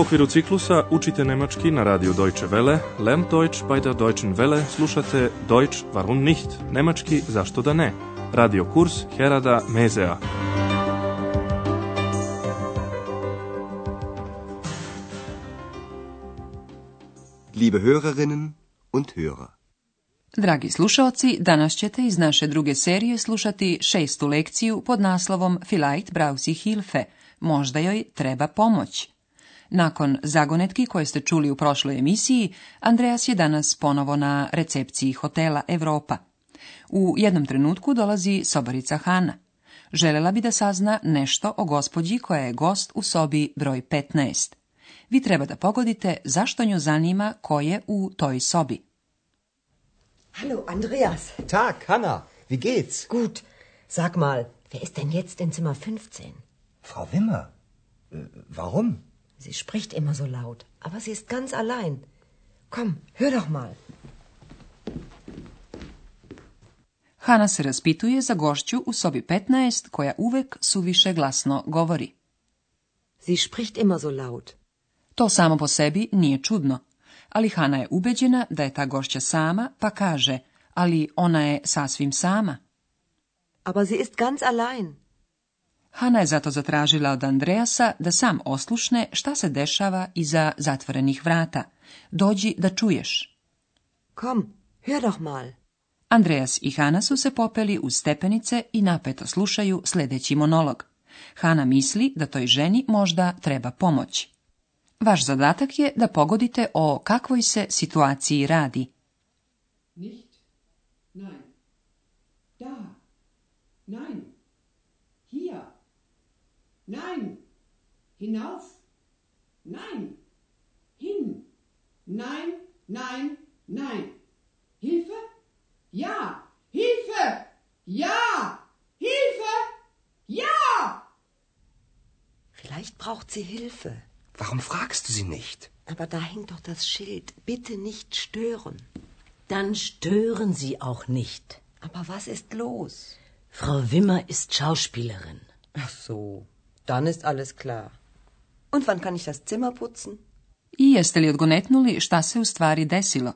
okviru ciklusa učite nemački na radiju Deutsche Welle, Lern Deutsch bei der Deutschen Welle, slušate Deutsch warum nicht, nemački zašto da ne, radio kurs Herada Mezea. Liebe Hörerinnen und Hörer. Dragi slušaoci, danas ćete iz naše druge serije slušati šestu lekciju pod naslovom Vielleicht brausi Hilfe, možda joj treba pomoć. Nakon zagonetki koje ste čuli u prošloj emisiji, Andreas je danas ponovo na recepciji hotela Europa. U jednom trenutku dolazi sobarica Hana. Želela bi da sazna nešto o gospođi koja je gost u sobi broj 15. Vi treba da pogodite zašto nju zanima ko je u toj sobi. Hallo Andreas. Tag, Hanna. Wie geht's? Gut. Sag mal, wer ist denn jetzt in Zimmer 15? Frau Wimmer. Äh, warum? Sie spricht immer so laut, aber sie ist ganz allein. Komm, hör doch mal. Hana se raspituje za gošću u sobi 15 koja uvek suviše glasno govori. Sie spricht immer so laut. To samo po sebi nije čudno, ali Hana je ubeđena da je ta gošća sama, pa kaže, ali ona je sasvim sama. Aber sie ist ganz allein. Hana je zato zatražila od Andreasa da sam oslušne šta se dešava iza zatvorenih vrata. Dođi da čuješ. Kom, hör doch mal. Andreas i Hana su se popeli uz stepenice i napeto slušaju sljedeći monolog. Hana misli da toj ženi možda treba pomoć. Vaš zadatak je da pogodite o kakvoj se situaciji radi. Nicht, nein, da, nein, hier. Nein. Hinauf. Nein. Hin. Nein, nein, nein. Hilfe? Ja. Hilfe! Ja! Hilfe! Ja! Vielleicht braucht sie Hilfe. Warum fragst du sie nicht? Aber da hängt doch das Schild. Bitte nicht stören. Dann stören Sie auch nicht. Aber was ist los? Frau Wimmer ist Schauspielerin. Ach so. Dann ist alles klar. Und wann kann ich das Zimmer putzen? I jeste li odgonetnuli šta se u stvari desilo?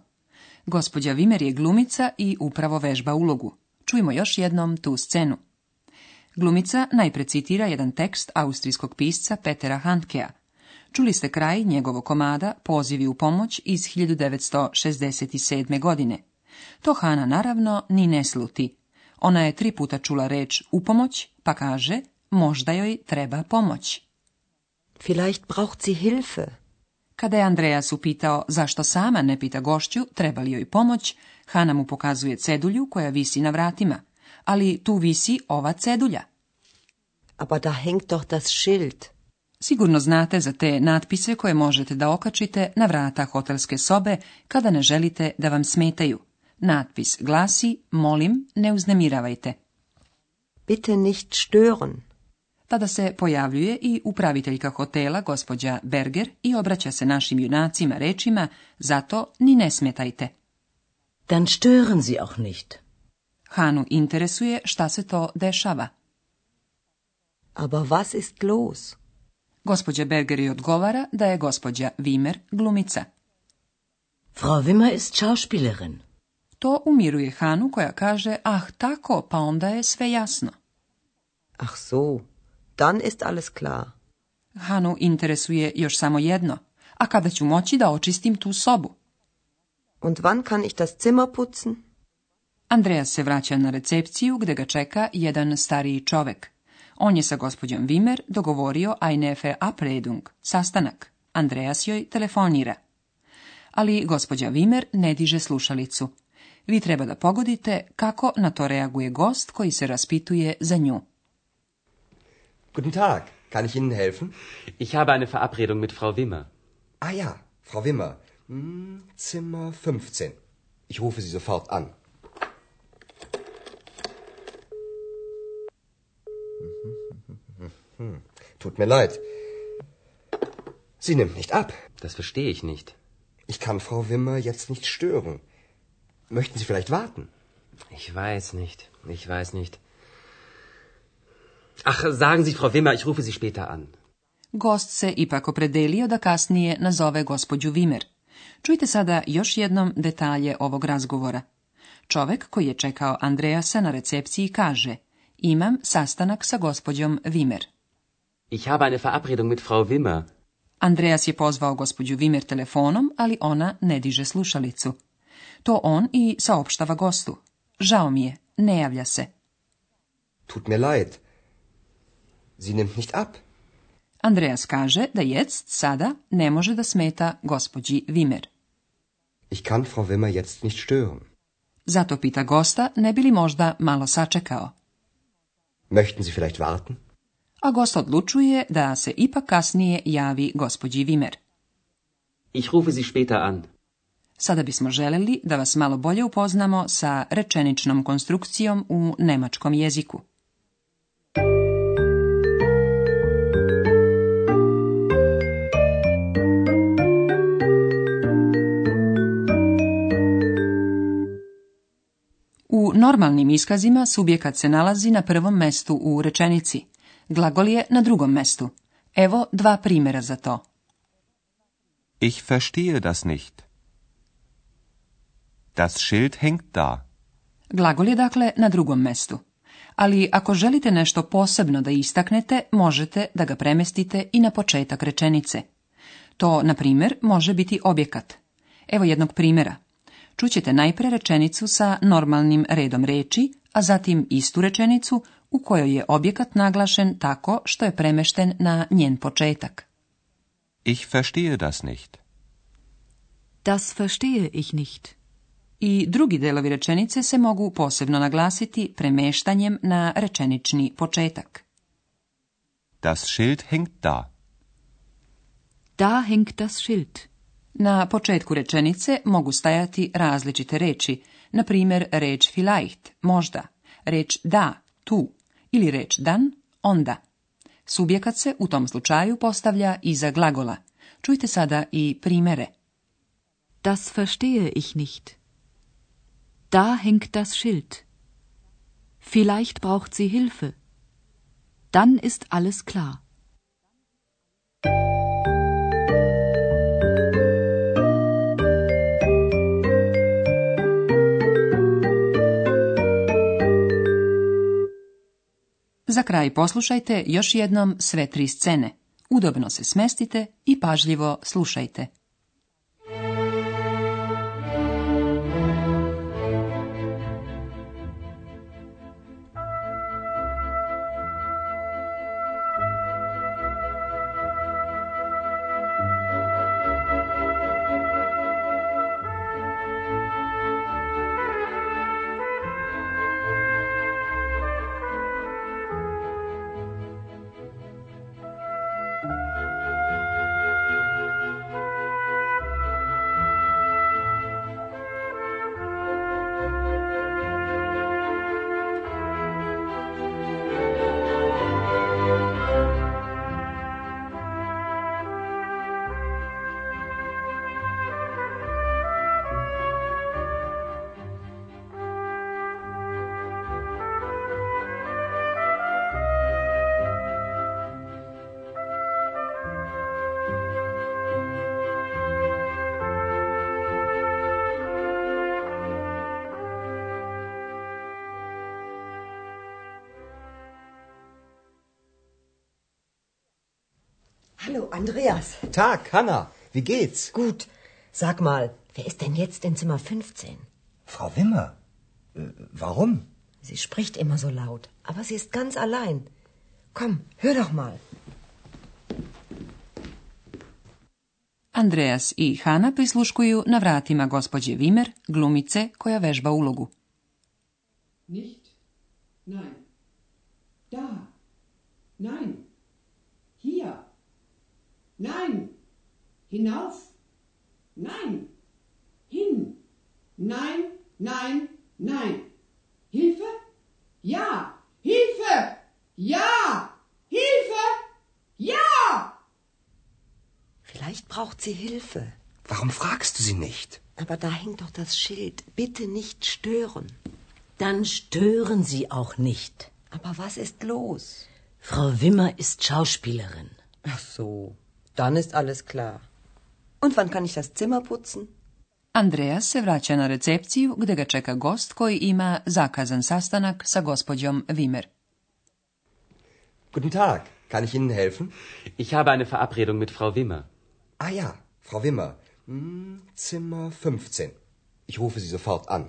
Gospođa Vimer je glumica i upravo vežba ulogu. Čujmo još jednom tu scenu. Glumica najpre citira jedan tekst austrijskog pisca Petera Handkea. Čuli ste kraj njegovog komada Pozivi u pomoć iz 1967. godine. To Hana naravno ni ne sluti. Ona je tri puta čula reč U pomoć pa kaže Možda joj treba pomoć. Vielleicht braucht sie Hilfe. Kada je Andreas upitao zašto sama ne pita gošću treba li joj pomoć, Hana mu pokazuje cedulju koja visi na vratima, ali tu visi ova cedulja. Aber da hängt doch das Schild. Sigurno znate za te natpise koje možete da okačite na vrata hotelske sobe kada ne želite da vam smetaju. Natpis glasi, molim, ne uznemiravajte. Bitte nicht stören. Tada se pojavljuje i upraviteljka hotela gospođa Berger i obraća se našim junacima rečima zato ni ne smetajte. Dan stören Sie auch nicht. Hanu interesuje šta se to dešava. Aber was ist los? Gospođa Berger i odgovara da je gospođa Vimer glumica. Frau Wimmer ist Schauspielerin. To umiruje Hanu koja kaže, ah tako, pa onda je sve jasno. Ach so, Dann ist alles klar. Hanu interesuje još samo jedno. A kada ću moći da očistim tu sobu? Und wann kann ich das Zimmer putzen? Andreas se vraća na recepciju gde ga čeka jedan stariji čovek. On je sa gospođom Vimer dogovorio eine Verabredung, sastanak. Andreas joj telefonira. Ali gospođa Vimer ne diže slušalicu. Vi treba da pogodite kako na to reaguje gost koji se raspituje za nju. Guten Tag. Kann ich Ihnen helfen? Ich habe eine Verabredung mit Frau Wimmer. Ah ja, Frau Wimmer. Hm, Zimmer 15. Ich rufe Sie sofort an. tut mir leid. Sie nimmt nicht ab. Das verstehe ich nicht. Ich kann Frau Wimmer jetzt nicht stören. Möchten Sie vielleicht warten? Ich weiß nicht. Ich weiß nicht. Ach, sagen Sie, Frau Wimmer, ich rufe Sie später an. Gost se ipak opredelio da kasnije nazove gospođu Vimer. Čujte sada još jednom detalje ovog razgovora. Čovek koji je čekao Andreasa na recepciji kaže Imam sastanak sa gospođom Vimer. Ich habe eine Verabredung mit Frau Wimmer. Andreas je pozvao gospođu Vimer telefonom, ali ona ne diže slušalicu. To on i saopštava gostu. Žao mi je, ne javlja se. Tut me leid, Sie nimmt nicht ab. Andreas kaže da jetzt, sada, ne može da smeta gospođi Vimer. Ich kann Frau Wimmer jetzt nicht stören. Zato pita gosta ne bi li možda malo sačekao. Möchten Sie vielleicht warten? A gost odlučuje da se ipak kasnije javi gospođi Vimer. Ich rufe Sie später an. Sada bismo želeli da vas malo bolje upoznamo sa rečeničnom konstrukcijom u nemačkom jeziku. normalnim iskazima subjekat se nalazi na prvom mestu u rečenici. Glagol je na drugom mestu. Evo dva primjera za to. Ich verstehe das nicht. Das Schild hängt da. Glagol je dakle na drugom mestu. Ali ako želite nešto posebno da istaknete, možete da ga premestite i na početak rečenice. To, na primjer, može biti objekat. Evo jednog primjera čućete najpre rečenicu sa normalnim redom reči, a zatim istu rečenicu u kojoj je objekat naglašen tako što je premešten na njen početak. Ich verstehe das nicht. Das verstehe ich nicht. I drugi delovi rečenice se mogu posebno naglasiti premeštanjem na rečenični početak. Das Schild hängt da. Da hängt das Schild. Na početku rečenice mogu stajati različite reči, na primjer reč vielleicht, možda, reč da, tu ili reč dan, onda. Subjekat se u tom slučaju postavlja iza glagola. Čujte sada i primere. Das verstehe ich nicht. Da hängt das Schild. Vielleicht braucht sie Hilfe. Dann ist alles klar. Za kraj poslušajte još jednom sve tri scene. Udobno se smestite i pažljivo slušajte. Hallo, Andreas. Tag, Hanna. Wie geht's? Gut. Sag mal, wer ist denn jetzt in Zimmer 15? Frau Wimmer. Äh, warum? Sie spricht immer so laut, aber sie ist ganz allein. Komm, hör doch mal. Andreas i Hana prisluškuju na vratima gospođe Vimer, glumice koja vežba ulogu. Nicht. Nein. Da. Nein. Hier. Nein. Hinauf. Nein. Hin. Nein, nein, nein. Hilfe? Ja. Hilfe! Ja! Hilfe! Ja! Vielleicht braucht sie Hilfe. Warum fragst du sie nicht? Aber da hängt doch das Schild. Bitte nicht stören. Dann stören Sie auch nicht. Aber was ist los? Frau Wimmer ist Schauspielerin. Ach so. Dann ist alles klar. Und wann kann ich das Zimmer putzen? Andreas se vraća na recepciju gde ga čeka gost koji ima zakazan sastanak sa gospođom Wimmer. Guten Tag, kann ich Ihnen helfen? Ich habe eine Verabredung mit Frau Wimmer. Ah ja, Frau Wimmer, hm, Zimmer 15. Ich rufe Sie sofort an.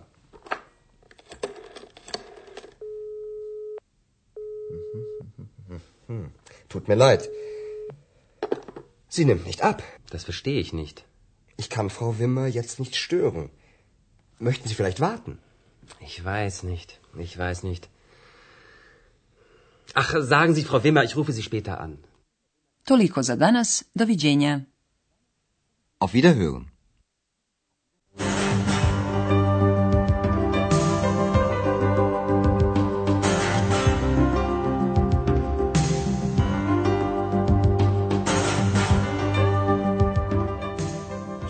Tut mir leid, Sie nimmt nicht ab. Das verstehe ich nicht. Ich kann Frau Wimmer jetzt nicht stören. Möchten Sie vielleicht warten? Ich weiß nicht. Ich weiß nicht. Ach, sagen Sie Frau Wimmer, ich rufe Sie später an. Toliko za danas. Doviđenja. Auf Wiederhören.